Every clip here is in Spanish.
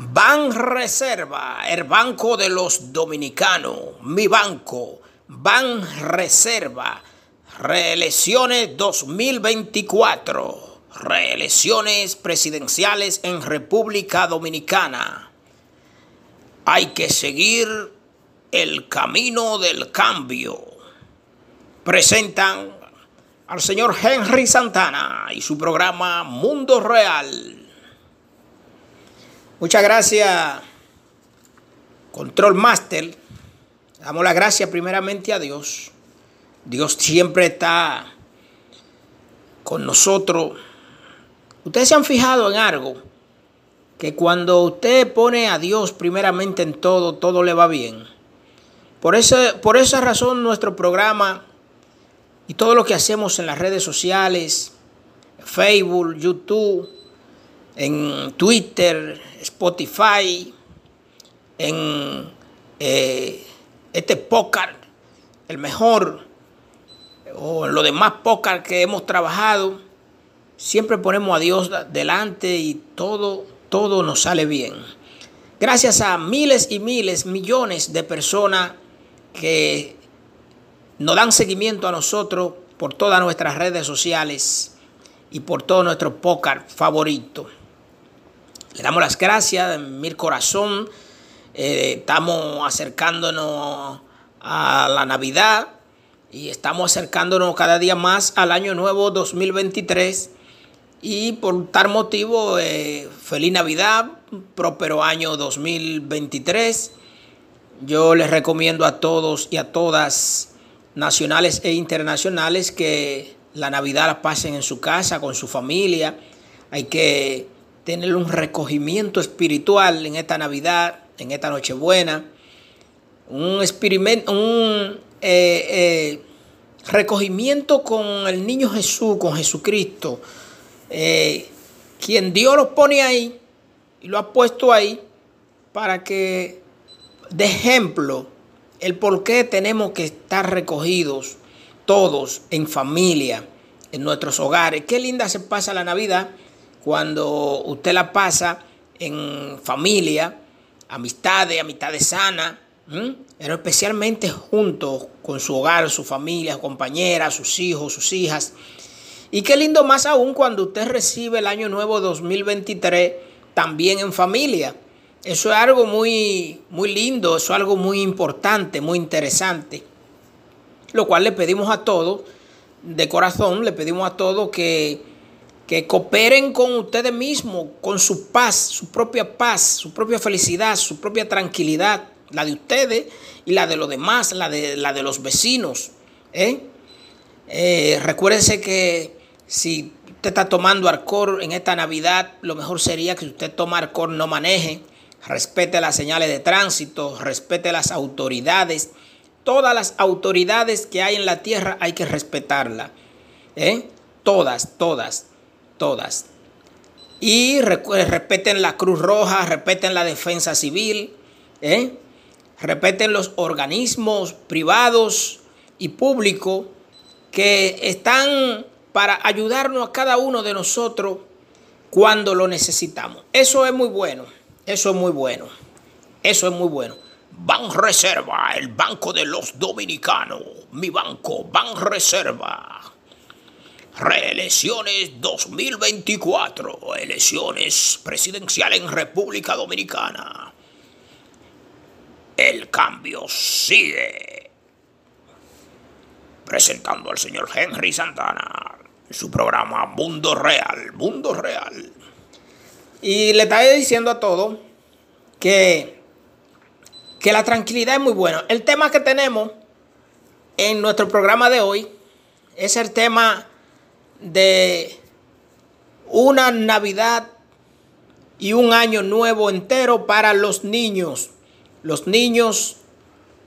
Ban Reserva, el banco de los dominicanos, mi banco, Ban Reserva, reelecciones 2024, reelecciones presidenciales en República Dominicana. Hay que seguir el camino del cambio. Presentan al señor Henry Santana y su programa Mundo Real. Muchas gracias, Control Master. Damos la gracia primeramente a Dios. Dios siempre está con nosotros. Ustedes se han fijado en algo, que cuando usted pone a Dios primeramente en todo, todo le va bien. Por, ese, por esa razón nuestro programa y todo lo que hacemos en las redes sociales, Facebook, YouTube, en Twitter, Spotify, en eh, este podcast, el mejor, o en los demás podcasts que hemos trabajado, siempre ponemos a Dios delante y todo, todo nos sale bien. Gracias a miles y miles, millones de personas que nos dan seguimiento a nosotros por todas nuestras redes sociales y por todo nuestro podcast favorito. Le damos las gracias mil corazón. Eh, estamos acercándonos a la Navidad y estamos acercándonos cada día más al año nuevo 2023. Y por tal motivo, eh, feliz Navidad, próspero año 2023. Yo les recomiendo a todos y a todas, nacionales e internacionales, que la Navidad la pasen en su casa, con su familia. Hay que tener un recogimiento espiritual en esta Navidad, en esta Nochebuena, un, un eh, eh, recogimiento con el niño Jesús, con Jesucristo, eh, quien Dios lo pone ahí y lo ha puesto ahí para que de ejemplo el por qué tenemos que estar recogidos todos en familia, en nuestros hogares. Qué linda se pasa la Navidad cuando usted la pasa en familia, amistades, amistades sanas, pero especialmente junto con su hogar, su familia, su compañera, sus hijos, sus hijas. Y qué lindo más aún cuando usted recibe el año nuevo 2023 también en familia. Eso es algo muy, muy lindo, eso es algo muy importante, muy interesante. Lo cual le pedimos a todos, de corazón, le pedimos a todos que que cooperen con ustedes mismos, con su paz, su propia paz, su propia felicidad, su propia tranquilidad, la de ustedes y la de los demás, la de, los vecinos. ¿eh? Eh, recuérdense que si usted está tomando alcohol en esta Navidad, lo mejor sería que si usted toma alcohol no maneje, respete las señales de tránsito, respete las autoridades. Todas las autoridades que hay en la tierra hay que respetarlas. ¿eh? Todas, todas todas. Y respeten la Cruz Roja, respeten la defensa civil, ¿eh? respeten los organismos privados y públicos que están para ayudarnos a cada uno de nosotros cuando lo necesitamos. Eso es muy bueno, eso es muy bueno, eso es muy bueno. Ban Reserva, el banco de los dominicanos, mi banco, Ban Reserva. Reelecciones 2024. Elecciones presidenciales en República Dominicana. El cambio sigue. Presentando al señor Henry Santana. Su programa Mundo Real. Mundo Real. Y le está diciendo a todo que, que la tranquilidad es muy buena. El tema que tenemos en nuestro programa de hoy es el tema de una Navidad y un año nuevo entero para los niños. Los niños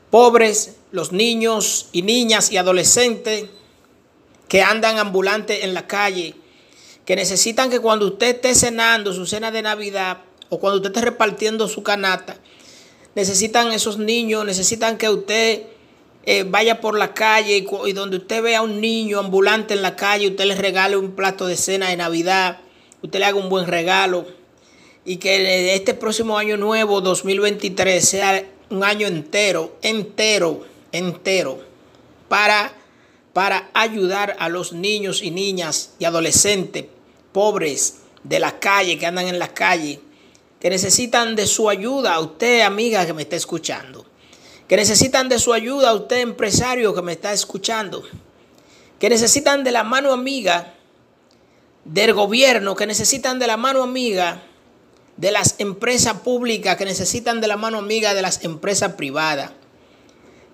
pobres, los niños y niñas y adolescentes que andan ambulantes en la calle, que necesitan que cuando usted esté cenando su cena de Navidad o cuando usted esté repartiendo su canasta, necesitan esos niños, necesitan que usted eh, vaya por la calle y, donde usted vea a un niño ambulante en la calle, usted le regale un plato de cena de Navidad, usted le haga un buen regalo. y que este próximo año nuevo 2023 sea un año entero, entero, entero para, para ayudar a los niños y niñas y adolescentes pobres de la calle, que andan en la calle, que necesitan de su ayuda, a usted amiga que me está escuchando, que necesitan de su ayuda, usted empresario que me está escuchando, que necesitan de la mano amiga del gobierno, que necesitan de la mano amiga de las empresas públicas, que necesitan de la mano amiga de las empresas privadas,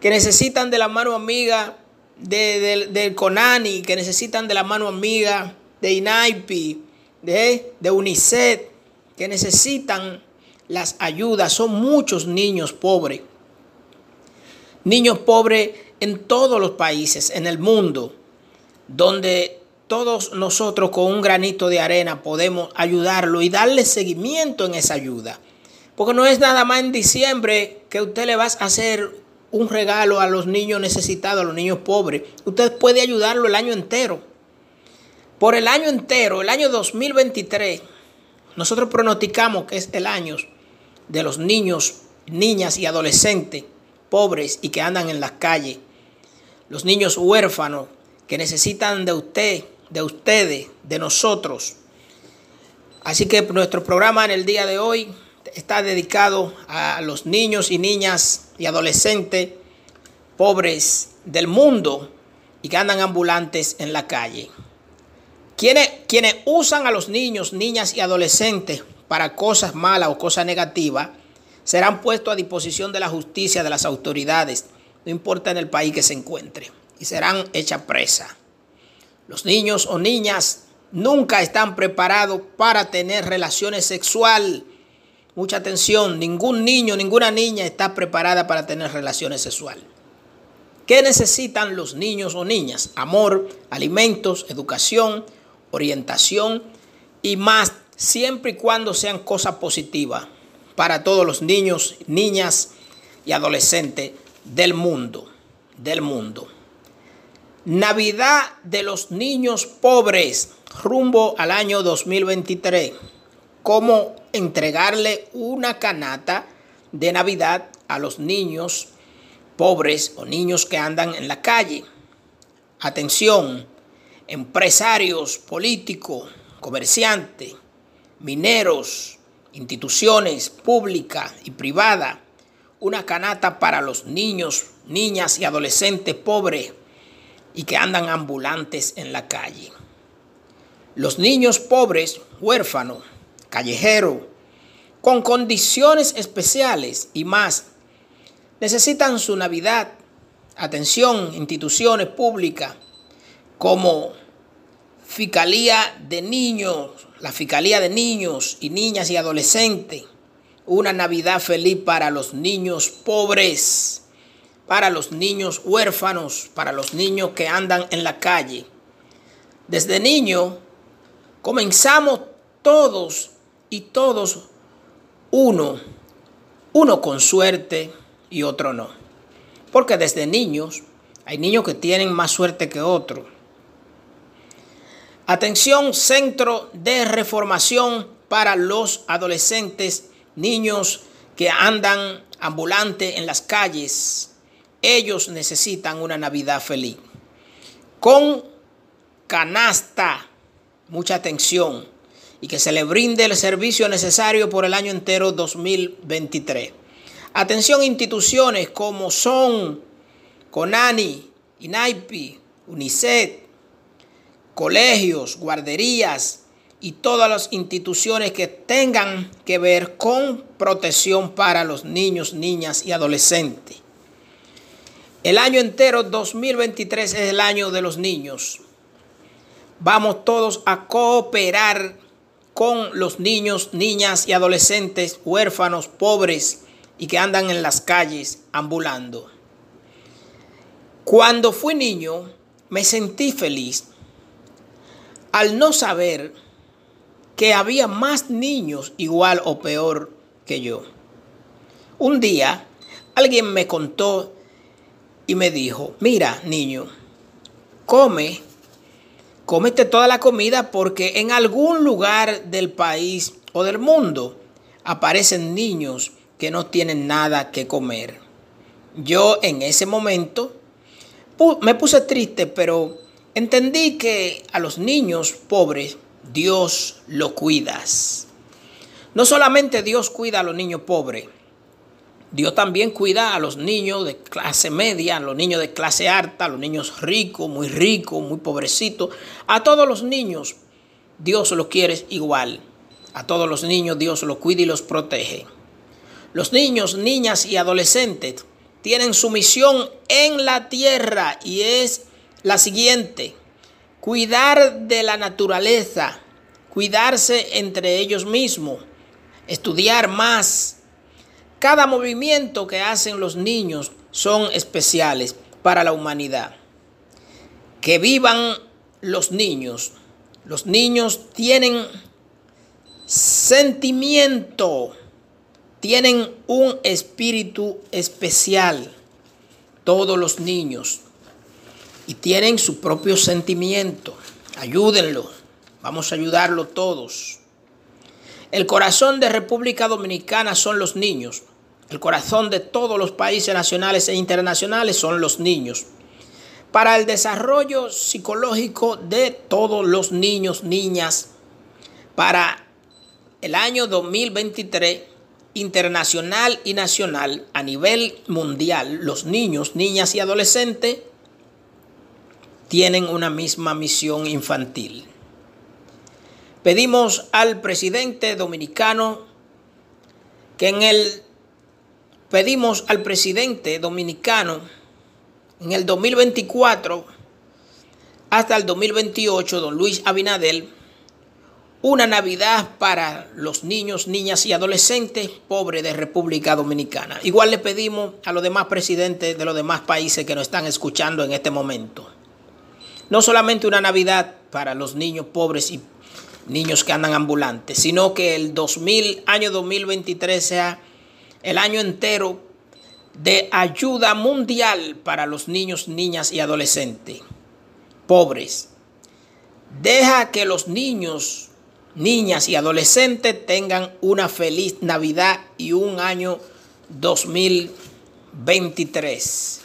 que necesitan de la mano amiga del CONANI, que necesitan de la mano amiga de INAIPI, de, de UNICEF, que necesitan las ayudas. Son muchos niños pobres. Niños pobres en todos los países, en el mundo, donde todos nosotros con un granito de arena podemos ayudarlo y darle seguimiento en esa ayuda. Porque no es nada más en diciembre que usted le va a hacer un regalo a los niños necesitados, a los niños pobres. Usted puede ayudarlo el año entero. Por el año entero, el año 2023, nosotros pronosticamos que es el año de los niños, niñas y adolescentes pobres y que andan en las calles. Los niños huérfanos que necesitan de usted, de ustedes, de nosotros. Así que nuestro programa en el día de hoy está dedicado a los niños y niñas y adolescentes pobres del mundo y que andan ambulantes en la calle. Quienes, quienes usan a los niños, niñas y adolescentes para cosas malas o cosas negativas serán puestos a disposición de la justicia, de las autoridades, no importa en el país que se encuentre, y serán hechas presa. Los niños o niñas nunca están preparados para tener relaciones sexuales. Mucha atención, ningún niño, ninguna niña está preparada para tener relaciones sexuales. ¿Qué necesitan los niños o niñas? Amor, alimentos, educación, orientación y más, siempre y cuando sean cosas positivas para todos los niños, niñas y adolescentes del mundo, del mundo. Navidad de los niños pobres rumbo al año 2023. Cómo entregarle una canata de Navidad a los niños pobres o niños que andan en la calle. Atención, empresarios, políticos, comerciantes, mineros, instituciones públicas y privadas. Una canata para los niños, niñas y adolescentes pobres y que andan ambulantes en la calle. Los niños pobres, huérfanos, callejeros, con condiciones especiales y más, necesitan su Navidad, atención, instituciones públicas como Fiscalía de Niños, la Fiscalía de Niños y Niñas y Adolescentes, una Navidad feliz para los niños pobres para los niños huérfanos, para los niños que andan en la calle. Desde niño comenzamos todos y todos uno, uno con suerte y otro no. Porque desde niños hay niños que tienen más suerte que otros. Atención, centro de reformación para los adolescentes, niños que andan ambulantes en las calles, ellos necesitan una Navidad feliz. Con canasta, mucha atención, y que se le brinde el servicio necesario por el año entero 2023. Atención instituciones como son CONANI, INAIPI, UNICEF, colegios, guarderías y todas las instituciones que tengan que ver con protección para los niños, niñas y adolescentes. El año entero 2023 es el año de los niños. Vamos todos a cooperar con los niños, niñas y adolescentes huérfanos, pobres y que andan en las calles ambulando. Cuando fui niño me sentí feliz al no saber que había más niños igual o peor que yo. Un día alguien me contó y me dijo, mira niño, come, cómete toda la comida porque en algún lugar del país o del mundo, aparecen niños que no tienen nada que comer. Yo en ese momento me puse triste, pero entendí que a los niños pobres Dios lo cuidas. No solamente Dios cuida a los niños pobres, Dios también cuida a los niños de clase media, a los niños de clase alta, a los niños ricos, muy ricos, muy pobrecitos. A todos los niños Dios los quiere igual. A todos los niños Dios los cuida y los protege. Los niños, niñas y adolescentes tienen su misión en la tierra y es la siguiente. Cuidar de la naturaleza, cuidarse entre ellos mismos, estudiar más. Cada movimiento que hacen los niños son especiales para la humanidad. Que vivan los niños. Los niños tienen sentimiento, tienen un espíritu especial. Todos los niños. Y tienen su propio sentimiento. Ayúdenlo. Vamos a ayudarlo todos. El corazón de República Dominicana son los niños. El corazón de todos los países nacionales e internacionales son los niños. Para el desarrollo psicológico de todos los niños, niñas, para el año 2023, internacional y nacional, a nivel mundial, los niños, niñas y adolescentes tienen una misma misión infantil. Pedimos al presidente dominicano que en el pedimos al presidente dominicano en el 2024 hasta el 2028, don Luis Abinadel, una Navidad para los niños, niñas y adolescentes pobres de República Dominicana. Igual le pedimos a los demás presidentes de los demás países que nos están escuchando en este momento. No solamente una Navidad para los niños pobres y niños que andan ambulantes, sino que el 2000, año 2023 sea el año entero de ayuda mundial para los niños, niñas y adolescentes pobres. Deja que los niños, niñas y adolescentes tengan una feliz Navidad y un año 2023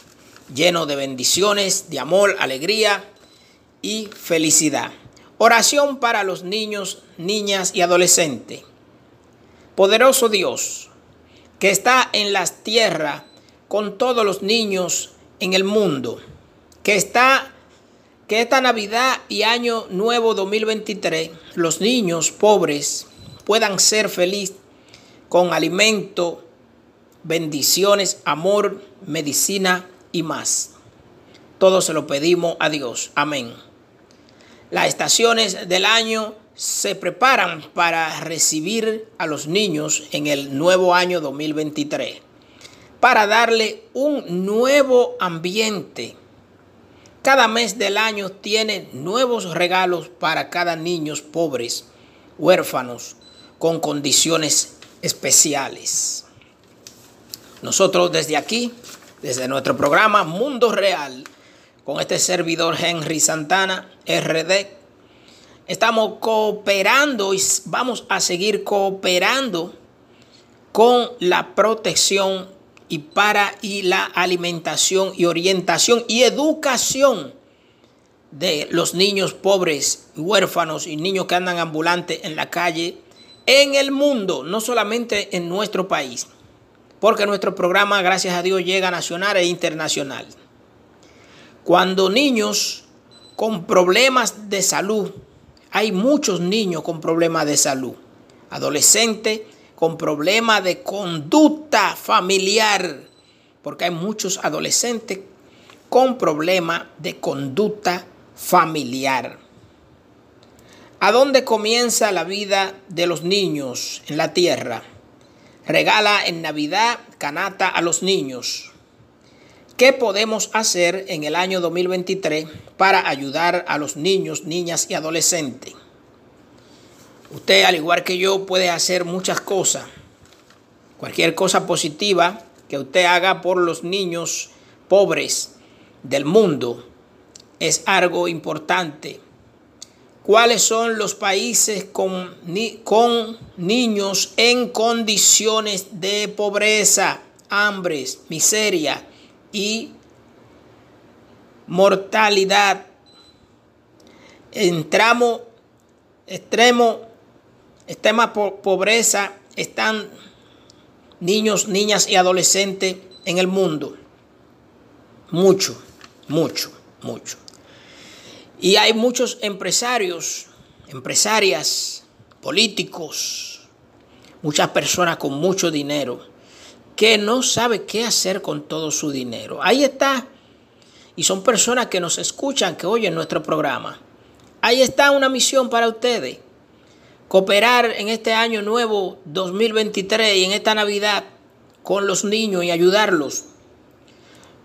lleno de bendiciones, de amor, alegría y felicidad. Oración para los niños, niñas y adolescentes. Poderoso Dios, que está en las tierras con todos los niños en el mundo, que está que esta Navidad y año nuevo 2023 los niños pobres puedan ser felices con alimento, bendiciones, amor, medicina y más. Todo se lo pedimos a Dios. Amén. Las estaciones del año se preparan para recibir a los niños en el nuevo año 2023, para darle un nuevo ambiente. Cada mes del año tiene nuevos regalos para cada niño pobres, huérfanos, con condiciones especiales. Nosotros desde aquí, desde nuestro programa Mundo Real, con este servidor Henry Santana, RD. Estamos cooperando y vamos a seguir cooperando con la protección y para y la alimentación y orientación y educación de los niños pobres, huérfanos y niños que andan ambulantes en la calle en el mundo, no solamente en nuestro país, porque nuestro programa, gracias a Dios, llega nacional e internacional. Cuando niños con problemas de salud, hay muchos niños con problemas de salud, adolescentes con problemas de conducta familiar, porque hay muchos adolescentes con problemas de conducta familiar. ¿A dónde comienza la vida de los niños en la tierra? Regala en Navidad canata a los niños. ¿Qué podemos hacer en el año 2023 para ayudar a los niños, niñas y adolescentes? Usted, al igual que yo, puede hacer muchas cosas. Cualquier cosa positiva que usted haga por los niños pobres del mundo es algo importante. cuáles son los países con, con niños en condiciones de pobreza, hambres, miseria y mortalidad. Entramos extremo, extrema pobreza están niños, niñas y adolescentes en el mundo. Mucho, mucho, mucho. Y hay muchos empresarios, empresarias, políticos, muchas personas con mucho dinero que no sabe qué hacer con todo su dinero. Ahí está. Y son personas que nos escuchan, que oyen nuestro programa. Ahí está una misión para ustedes. Cooperar en este año nuevo 2023 y en esta Navidad con los niños y ayudarlos.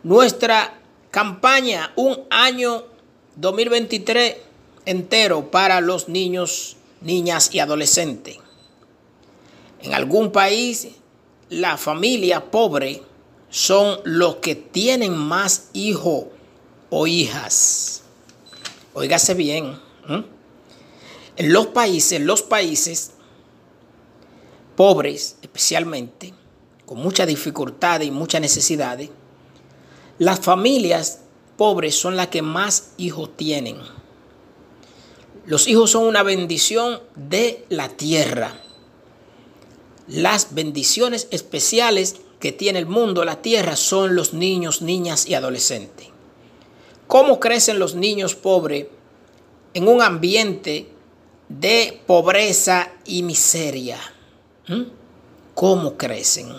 Nuestra campaña, un año 2023 entero para los niños, niñas y adolescentes. En algún país, la familia pobre son los que tienen más hijos o hijas. Óigase bien. En los países, los países pobres especialmente, con mucha dificultad y muchas necesidades, las familias pobres son las que más hijos tienen. Los hijos son una bendición de la tierra. Las bendiciones especiales que tiene el mundo, la tierra, son los niños, niñas y adolescentes. ¿Cómo crecen los niños pobres en un ambiente de pobreza y miseria? ¿Mm? ¿Cómo crecen?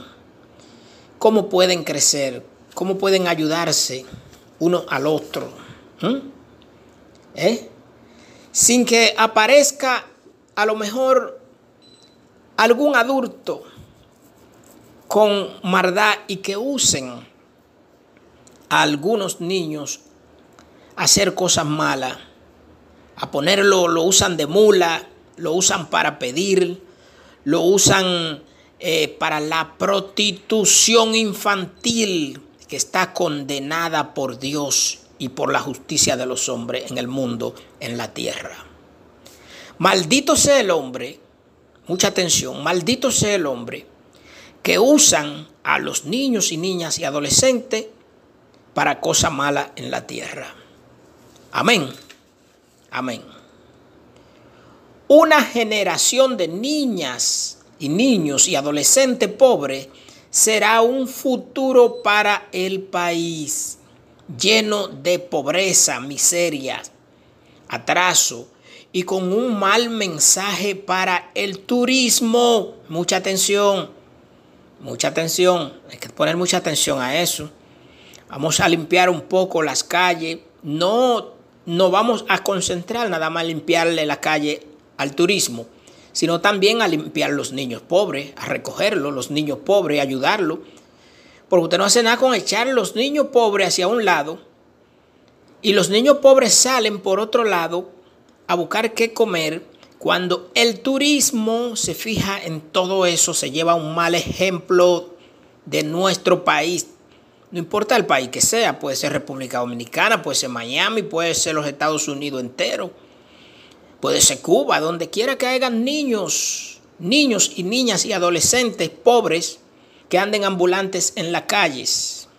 ¿Cómo pueden crecer? ¿Cómo pueden ayudarse? uno al otro. ¿Mm? ¿Eh? Sin que aparezca a lo mejor algún adulto con maldad y que usen a algunos niños a hacer cosas malas, a ponerlo, lo usan de mula, lo usan para pedir, lo usan eh, para la prostitución infantil, que está condenada por Dios y por la justicia de los hombres en el mundo, en la tierra. Maldito sea el hombre, mucha atención, maldito sea el hombre que usan a los niños y niñas y adolescentes para cosas malas en la tierra. Amén. Amén. Una generación de niñas y niños y adolescentes pobres será un futuro para el país lleno de pobreza, miseria, atraso y con un mal mensaje para el turismo. Mucha atención, mucha atención, hay que poner mucha atención a eso. Vamos a limpiar un poco las calles, no, no vamos a concentrar nada más limpiarle la calle al turismo sino también a limpiar los niños pobres, a recogerlos, los niños pobres, ayudarlos. Porque usted no hace nada con echar los niños pobres hacia un lado y los niños pobres salen por otro lado a buscar qué comer. Cuando el turismo se fija en todo eso, se lleva un mal ejemplo de nuestro país. No importa el país que sea, puede ser República Dominicana, puede ser Miami, puede ser los Estados Unidos enteros Puede ser Cuba, donde quiera que hayan niños, niños y niñas y adolescentes pobres que anden ambulantes en las calles.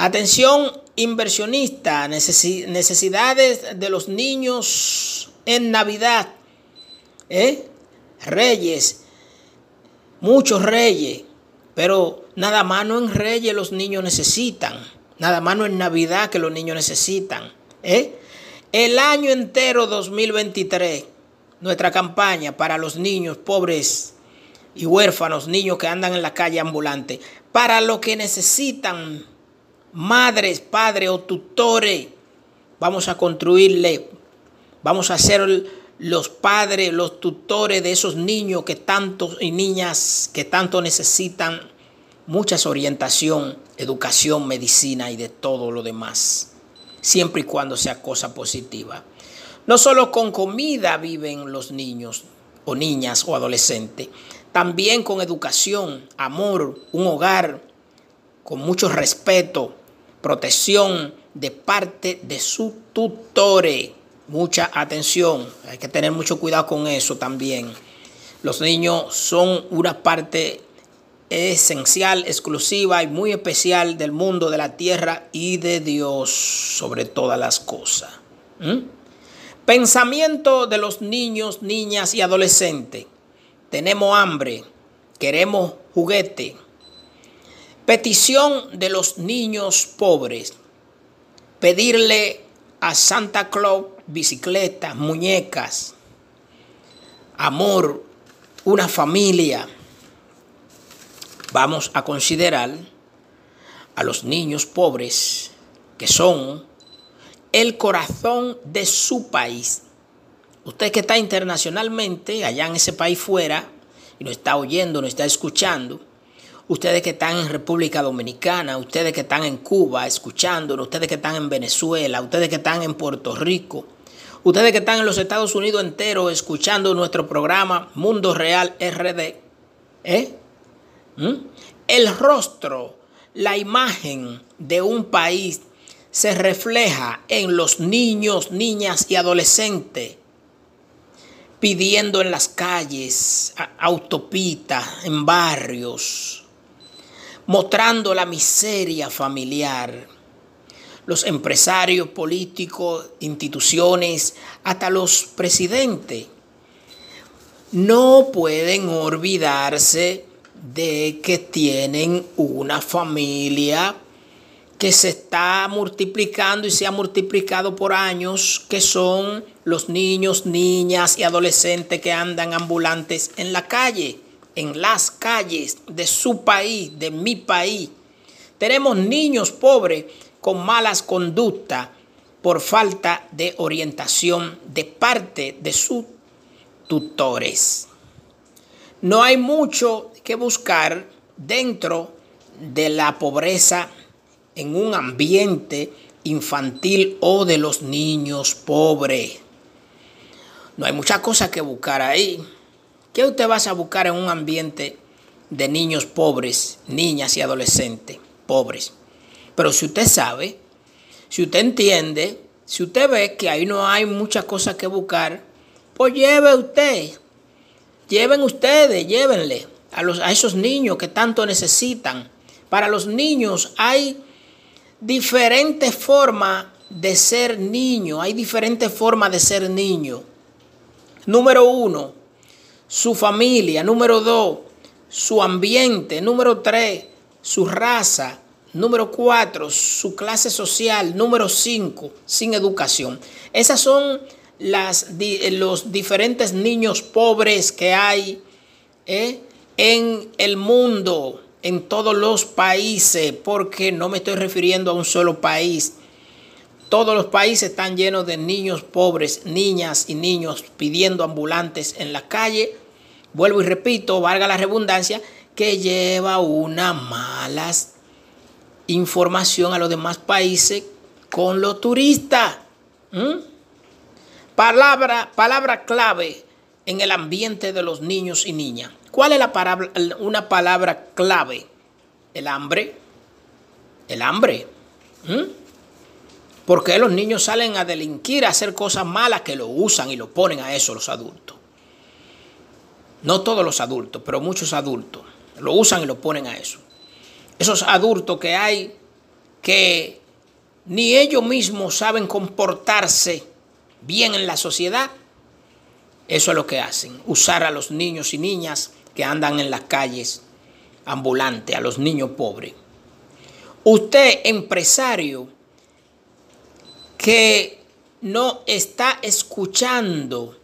Atención inversionista, necesidades de los niños en Navidad. ¿eh? Reyes, muchos reyes, pero nada más no en reyes los niños necesitan, nada más no en Navidad que los niños necesitan. ¿eh? El año entero 2023, nuestra campaña para los niños pobres y huérfanos, niños que andan en la calle ambulante, para lo que necesitan madres, padres o tutores, vamos a construirle, vamos a ser los padres, los tutores de esos niños que tantos y niñas que tanto necesitan muchas orientación, educación, medicina y de todo lo demás siempre y cuando sea cosa positiva. No solo con comida viven los niños o niñas o adolescentes, también con educación, amor, un hogar con mucho respeto, protección, de parte de su tutore. Mucha atención, hay que tener mucho cuidado con eso también. Los niños son una parte esencial, exclusiva y muy especial del mundo, de la tierra y de Dios sobre todas las cosas. Pensamiento de los niños, niñas y adolescentes. Tenemos hambre, queremos juguete. Petición de los niños pobres. Pedirle a Santa Claus bicicletas, muñecas, amor, una familia. Vamos a considerar a los niños pobres que son el corazón de su país. Usted que está internacionalmente, allá en ese país fuera, y nos está oyendo, nos está escuchando, ustedes que están en República Dominicana, ustedes que están en Cuba escuchándonos, ustedes que están en Venezuela, ustedes que están en Puerto Rico, ustedes que están en los Estados Unidos enteros escuchando nuestro programa Mundo Real RD, ¿eh? ¿Mm? el rostro, la imagen de un país se refleja en los niños, niñas y adolescentes pidiendo en las calles, autopistas, en barrios, mostrando la miseria familiar. Los empresarios políticos, instituciones, hasta los presidentes, no pueden olvidarse de que tienen una familia que se está multiplicando y se ha multiplicado por años, que son los niños, niñas y adolescentes que andan ambulantes en la calle, en las calles de su país, de mi país. Tenemos niños pobres con malas conductas por falta de orientación de parte de sus tutores. No hay mucho que buscar dentro de la pobreza en un ambiente infantil o de los niños pobres. No hay muchas cosas que buscar ahí. ¿Qué usted va a buscar en un ambiente de niños pobres, niñas y adolescentes pobres? Pero si usted sabe, si usted entiende, si usted ve que ahí no hay muchas cosas que buscar, pues lleve usted. Lleven ustedes, llévenle a, los, a esos niños que tanto necesitan. Para los niños hay diferentes formas de ser niño. Hay diferentes formas de ser niño. Número uno, su familia. Número dos, su ambiente. Número tres, su raza. Número cuatro, su clase social. Número cinco, sin educación. Esas son las, los diferentes niños pobres que hay ¿eh? en el mundo en todos los países, porque no me estoy refiriendo a un solo país. Todos los países están llenos de niños pobres, niñas y niños pidiendo ambulantes en la calle. Vuelvo y repito, valga la redundancia, que lleva una mala información a los demás países con los turistas. Palabra, palabra clave en el ambiente de los niños y niñas. ¿Cuál es la palabra, una palabra clave? El hambre. El hambre. ¿Mm? Porque los niños salen a delinquir, a hacer cosas malas que lo usan y lo ponen a eso los adultos. No todos los adultos, pero muchos adultos lo usan y lo ponen a eso. Esos adultos que hay que ni ellos mismos saben comportarse bien en la sociedad, eso es lo que hacen, usar a los niños y niñas que andan en las calles ambulantes, a los niños pobres. Usted, empresario, que no está escuchando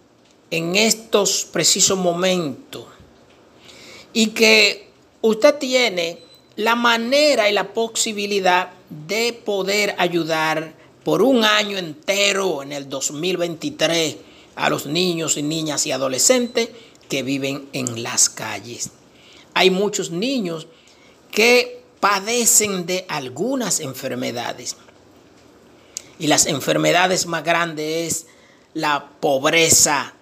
en estos precisos momentos y que usted tiene la manera y la posibilidad de poder ayudar por un año entero en el 2023 a los niños y niñas y adolescentes que viven en las calles. Hay muchos niños que padecen de algunas enfermedades. Y las enfermedades más grandes es la pobreza.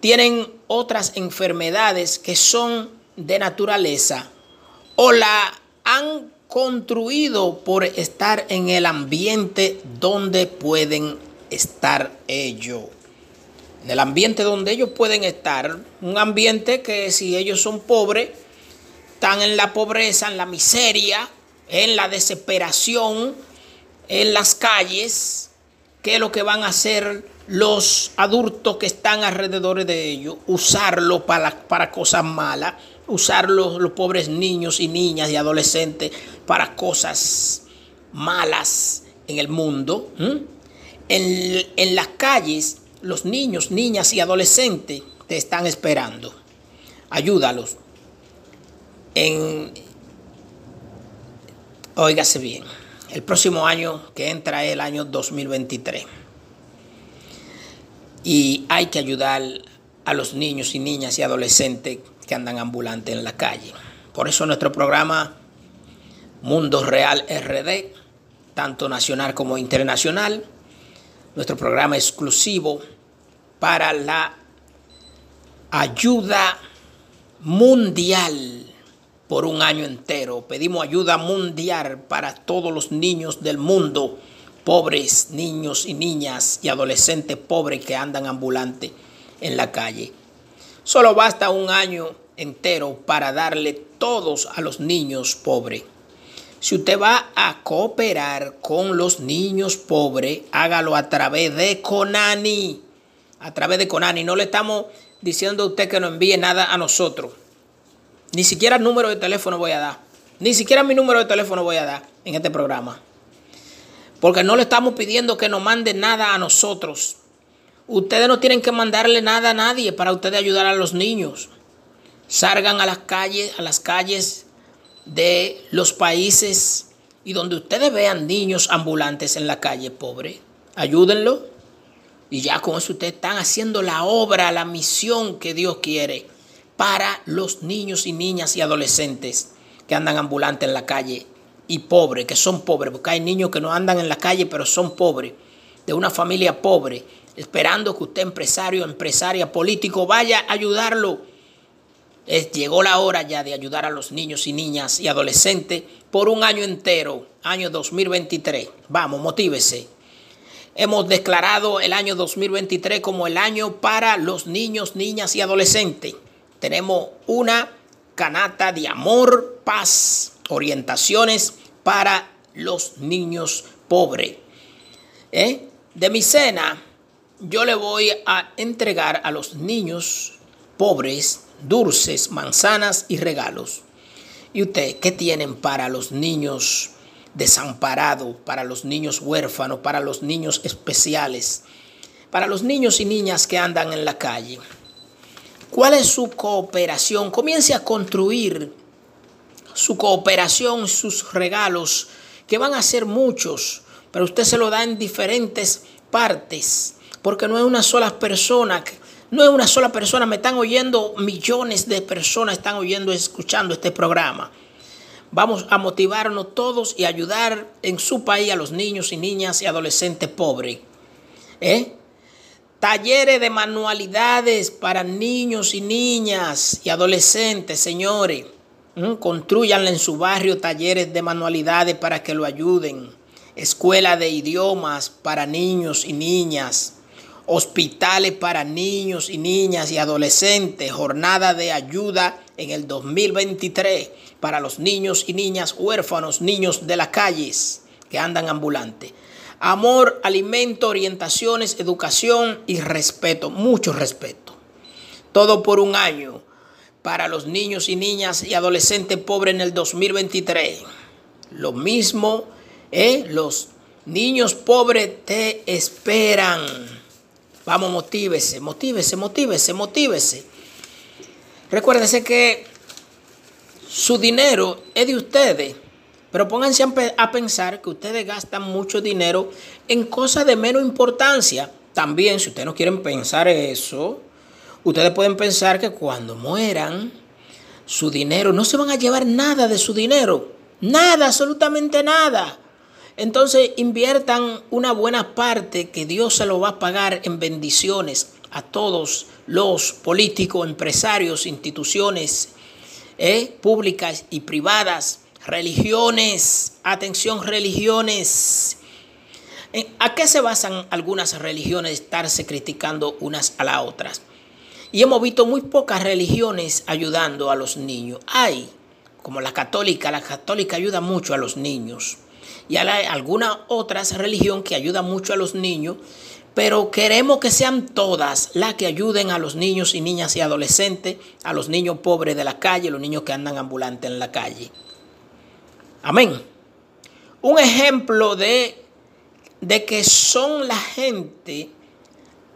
Tienen otras enfermedades que son de naturaleza o la han construido por estar en el ambiente donde pueden estar ellos. En el ambiente donde ellos pueden estar, un ambiente que si ellos son pobres, están en la pobreza, en la miseria, en la desesperación, en las calles, ¿qué es lo que van a hacer los adultos que están alrededor de ellos? Usarlo para, para cosas malas, usar los, pobres niños y niñas y adolescentes para cosas malas en el mundo. En, en las calles, los niños, niñas y adolescentes te están esperando. Ayúdalos. En, óigase bien, el próximo año que entra es el año 2023. Y hay que ayudar a los niños y niñas y adolescentes que andan ambulantes en la calle. Por eso nuestro programa Mundo Real RD, tanto nacional como internacional, nuestro programa exclusivo para la ayuda mundial por un año entero. Pedimos ayuda mundial para todos los niños del mundo, pobres niños y niñas y adolescentes pobres que andan ambulantes en la calle. Solo basta un año entero para darle todos a los niños pobres. Si usted va a cooperar con los niños pobres, hágalo a través de Conani. A través de Conani. No le estamos diciendo a usted que no envíe nada a nosotros. Ni siquiera el número de teléfono voy a dar. Ni siquiera mi número de teléfono voy a dar en este programa. Porque no le estamos pidiendo que nos mande nada a nosotros. Ustedes no tienen que mandarle nada a nadie para ustedes ayudar a los niños. Salgan a las calles, a las calles de los países y donde ustedes vean niños ambulantes en la calle, pobre, ayúdenlo. Y ya con eso ustedes están haciendo la obra, la misión que Dios quiere para los niños y niñas y adolescentes que andan ambulantes en la calle y pobres, que son pobres, porque hay niños que no andan en la calle, pero son pobres, de una familia pobre, esperando que usted, empresario, empresaria, político, vaya a ayudarlo llegó la hora ya de ayudar a los niños y niñas y adolescentes por un año entero, año 2023. Vamos, motívese. Hemos declarado el año 2023 como el año para los niños, niñas y adolescentes. Tenemos una canata de amor, paz, orientaciones para los niños pobres. ¿Eh? De mi cena, yo le voy a entregar a los niños pobres dulces, manzanas y regalos. ¿Y usted qué tienen para los niños desamparados, para los niños huérfanos, para los niños especiales, para los niños y niñas que andan en la calle? ¿Cuál es su cooperación? Comience a construir su cooperación, sus regalos, que van a ser muchos, pero usted se lo da en diferentes partes, porque no es una sola persona no es una sola persona, me están oyendo millones de personas, están oyendo, escuchando este programa. Vamos a motivarnos todos y ayudar en su país a los niños y niñas y adolescentes pobres. ¿Eh? Talleres de manualidades para niños y niñas y adolescentes, señores. ¿Mm? Construyanle en su barrio talleres de manualidades para que lo ayuden. Escuela de idiomas para niños y niñas hospitales para niños y niñas y adolescentes, jornada de ayuda en el 2023 para los niños y niñas huérfanos, niños de las calles que andan ambulantes. Amor, alimento, orientaciones, educación y respeto, mucho respeto. Todo por un año para los niños y niñas y adolescentes pobres en el 2023. Lo mismo, ¿eh? los niños pobres te esperan. Vamos, motívese, motívese, motívese, motívese. Recuérdense que su dinero es de ustedes. Pero pónganse a pensar que ustedes gastan mucho dinero en cosas de menos importancia. También, si ustedes no quieren pensar eso, ustedes pueden pensar que cuando mueran, su dinero, no se van a llevar nada de su dinero. Nada, absolutamente nada. Entonces inviertan una buena parte que Dios se lo va a pagar en bendiciones a todos los políticos, empresarios, instituciones eh, públicas y privadas, Religiones, atención religiones. ¿A qué se basan algunas religiones estarse criticando unas a las otras? Y hemos visto muy pocas religiones ayudando a los niños. Hay, como la católica, la católica ayuda mucho a los niños. Y hay alguna otra religión que ayuda mucho a los niños, pero queremos que sean todas las que ayuden a los niños y niñas y adolescentes, a los niños pobres de la calle, los niños que andan ambulantes en la calle. Amén. Un ejemplo de, de que son la gente,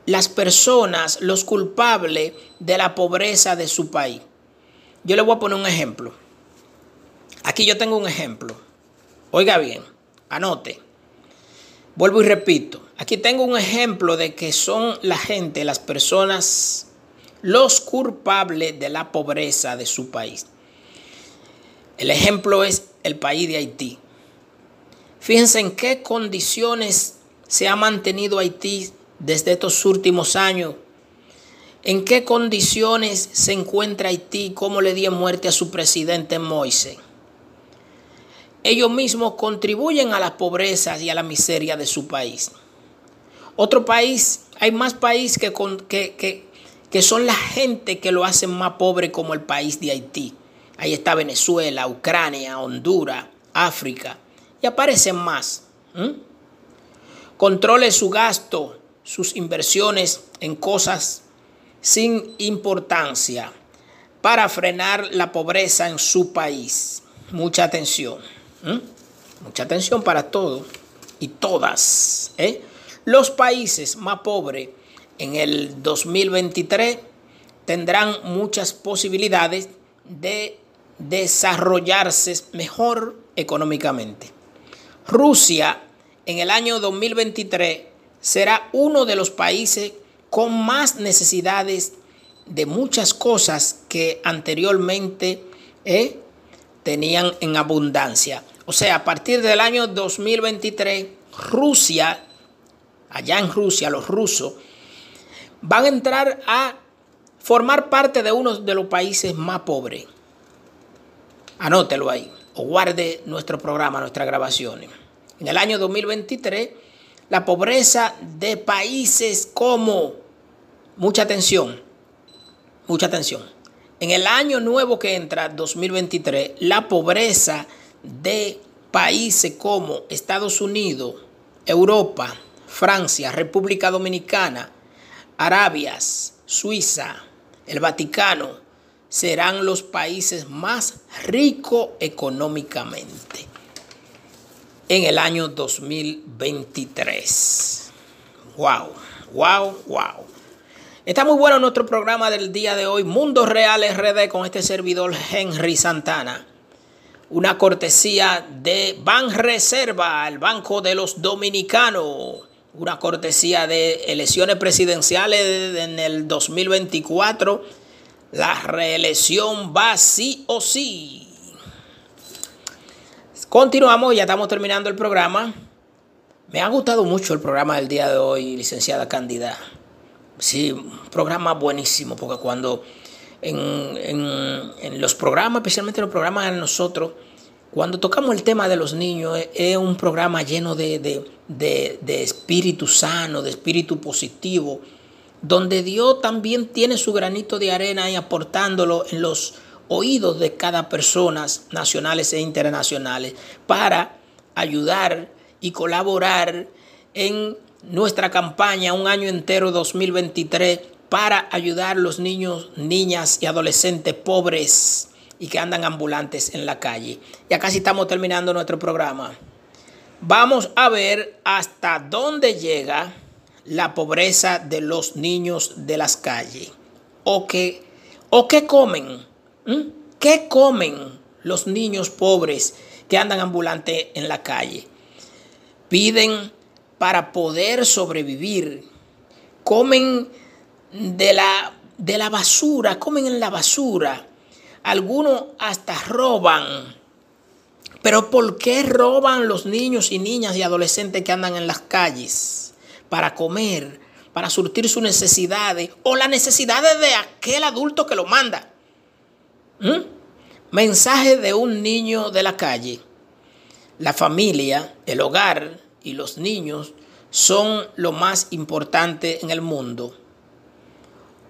las personas, los culpables de la pobreza de su país. Yo le voy a poner un ejemplo. Aquí yo tengo un ejemplo. Oiga bien, anote. Vuelvo y repito. Aquí tengo un ejemplo de que son la gente, las personas, los culpables de la pobreza de su país. El ejemplo es el país de Haití. Fíjense en qué condiciones se ha mantenido Haití desde estos últimos años. En qué condiciones se encuentra Haití, cómo le dio muerte a su presidente Moise. Ellos mismos contribuyen a las pobrezas y a la miseria de su país. Otro país, hay más países que, que, que son la gente que lo hacen más pobre como el país de Haití. Ahí está Venezuela, Ucrania, Honduras, África. Y aparecen más. Controle su gasto, sus inversiones en cosas sin importancia para frenar la pobreza en su país. Mucha atención. Mucha atención para todos y todas. ¿eh? Los países más pobres en el 2023 tendrán muchas posibilidades de desarrollarse mejor económicamente. Rusia en el año 2023 será uno de los países con más necesidades de muchas cosas que anteriormente eh, tenían en abundancia. O sea, a partir del año 2023, Rusia, allá en Rusia, los rusos, van a entrar a formar parte de uno de los países más pobres. Anótelo ahí o guarde nuestro programa, nuestras grabaciones. En el año 2023, la pobreza de países como, mucha atención, mucha atención. En el año nuevo que entra, 2023, la pobreza de países como Estados Unidos, Europa, Francia, República Dominicana, Arabias, Suiza, el Vaticano, serán los países más ricos económicamente en el año 2023. Wow, wow, wow. Está muy bueno nuestro programa del día de hoy, Mundo Real RD, con este servidor Henry Santana. Una cortesía de Ban Reserva, el Banco de los Dominicanos. Una cortesía de elecciones presidenciales en el 2024 la reelección va sí o sí. Continuamos, ya estamos terminando el programa. Me ha gustado mucho el programa del día de hoy, licenciada Cándida. Sí, un programa buenísimo, porque cuando en, los programas, especialmente en los programas de nosotros, cuando tocamos el tema de los niños, es, un programa lleno de, de espíritu sano, de espíritu positivo donde Dios también tiene su granito de arena y aportándolo en los oídos de cada persona, nacionales e internacionales, para ayudar y colaborar en nuestra campaña un año entero 2023 para ayudar a los niños, niñas y adolescentes pobres y que andan ambulantes en la calle. Ya casi estamos terminando nuestro programa. Vamos a ver hasta dónde llega la pobreza de los niños de las calles? ¿O qué, o qué comen? ¿Mm? ¿Qué comen los niños pobres que andan ambulantes en la calle? Piden para poder sobrevivir. Comen de la, de la basura, comen en la basura. Algunos hasta roban. Pero ¿por qué roban los niños y niñas y adolescentes que andan en las calles? Para comer, para surtir sus necesidades o las necesidades de aquel adulto que lo manda. ¿Mm? Mensaje de un niño de la calle. La familia, el hogar y los niños son lo más importante en el mundo.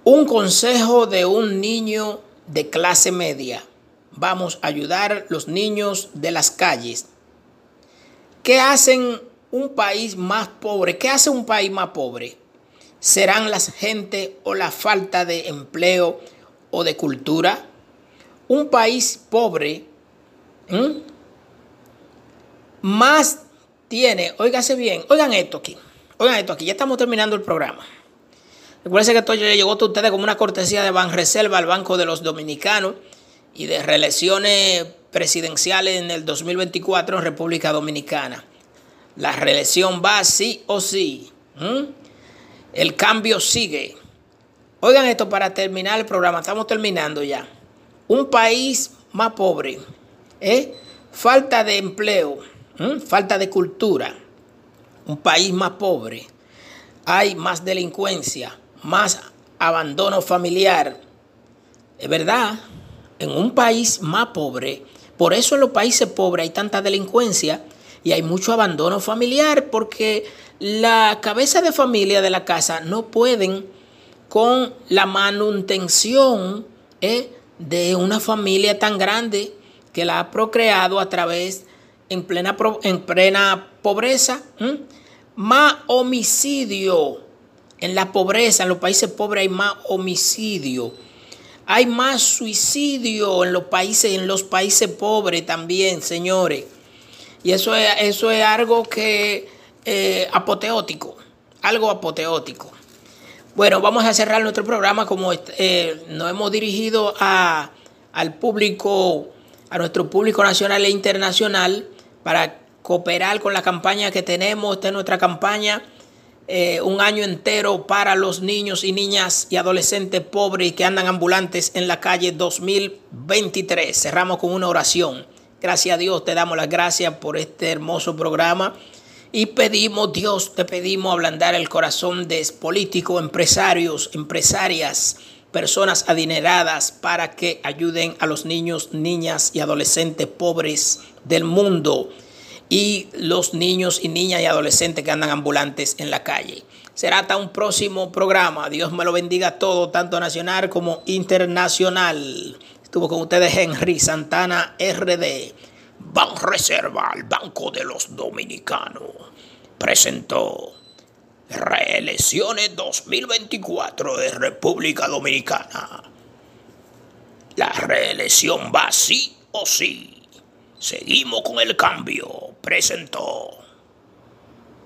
Un consejo de un niño de clase media. Vamos a ayudar a los niños de las calles. ¿Qué hacen un país más pobre? ¿Qué hace un país más pobre? ¿Serán las gente o la falta de empleo o de cultura? Un país pobre más tiene, óigase bien, oigan esto aquí, oigan esto aquí, ya estamos terminando el programa. Recuerden que esto llegó a ustedes como una cortesía de Banreserva al Banco de los Dominicanos y de reelecciones presidenciales en el 2024 en República Dominicana. La reelección va sí o sí. El cambio sigue. Oigan esto para terminar el programa. Estamos terminando ya. Un país más pobre. ¿eh? Falta de empleo. Falta de cultura. Un país más pobre. Hay más delincuencia más abandono familiar. Es verdad, en un país más pobre, por eso en los países pobres hay tanta delincuencia y hay mucho abandono familiar porque la cabeza de familia de la casa no pueden con la manutención ¿eh? de una familia tan grande que la ha procreado a través en plena, en plena pobreza, más homicidio en la pobreza, en los países pobres hay más homicidio. Hay más suicidio en los países, en los países pobres también, señores. Y eso es, eso es algo que eh, apoteótico, algo apoteótico. Bueno, vamos a cerrar nuestro programa como eh, nos hemos dirigido a, al público, a nuestro público nacional e internacional para cooperar con la campaña que tenemos. Esta es nuestra campaña eh, un año entero para los niños y niñas y adolescentes pobres que andan ambulantes en la calle 2023. Cerramos con una oración. Gracias a Dios, te damos las gracias por este hermoso programa y pedimos, Dios, te pedimos ablandar el corazón de políticos, empresarios, empresarias, personas adineradas para que ayuden a los niños, niñas y adolescentes pobres del mundo y los niños y niñas y adolescentes que andan ambulantes en la calle. Será hasta un próximo programa. Dios me lo bendiga todo, tanto nacional como internacional. Estuvo con ustedes Henry Santana RD. Ban Reserva, el Banco de los Dominicanos, presentó reelecciones 2024 de República Dominicana. La reelección va sí o sí. Seguimos con el cambio. Presentó.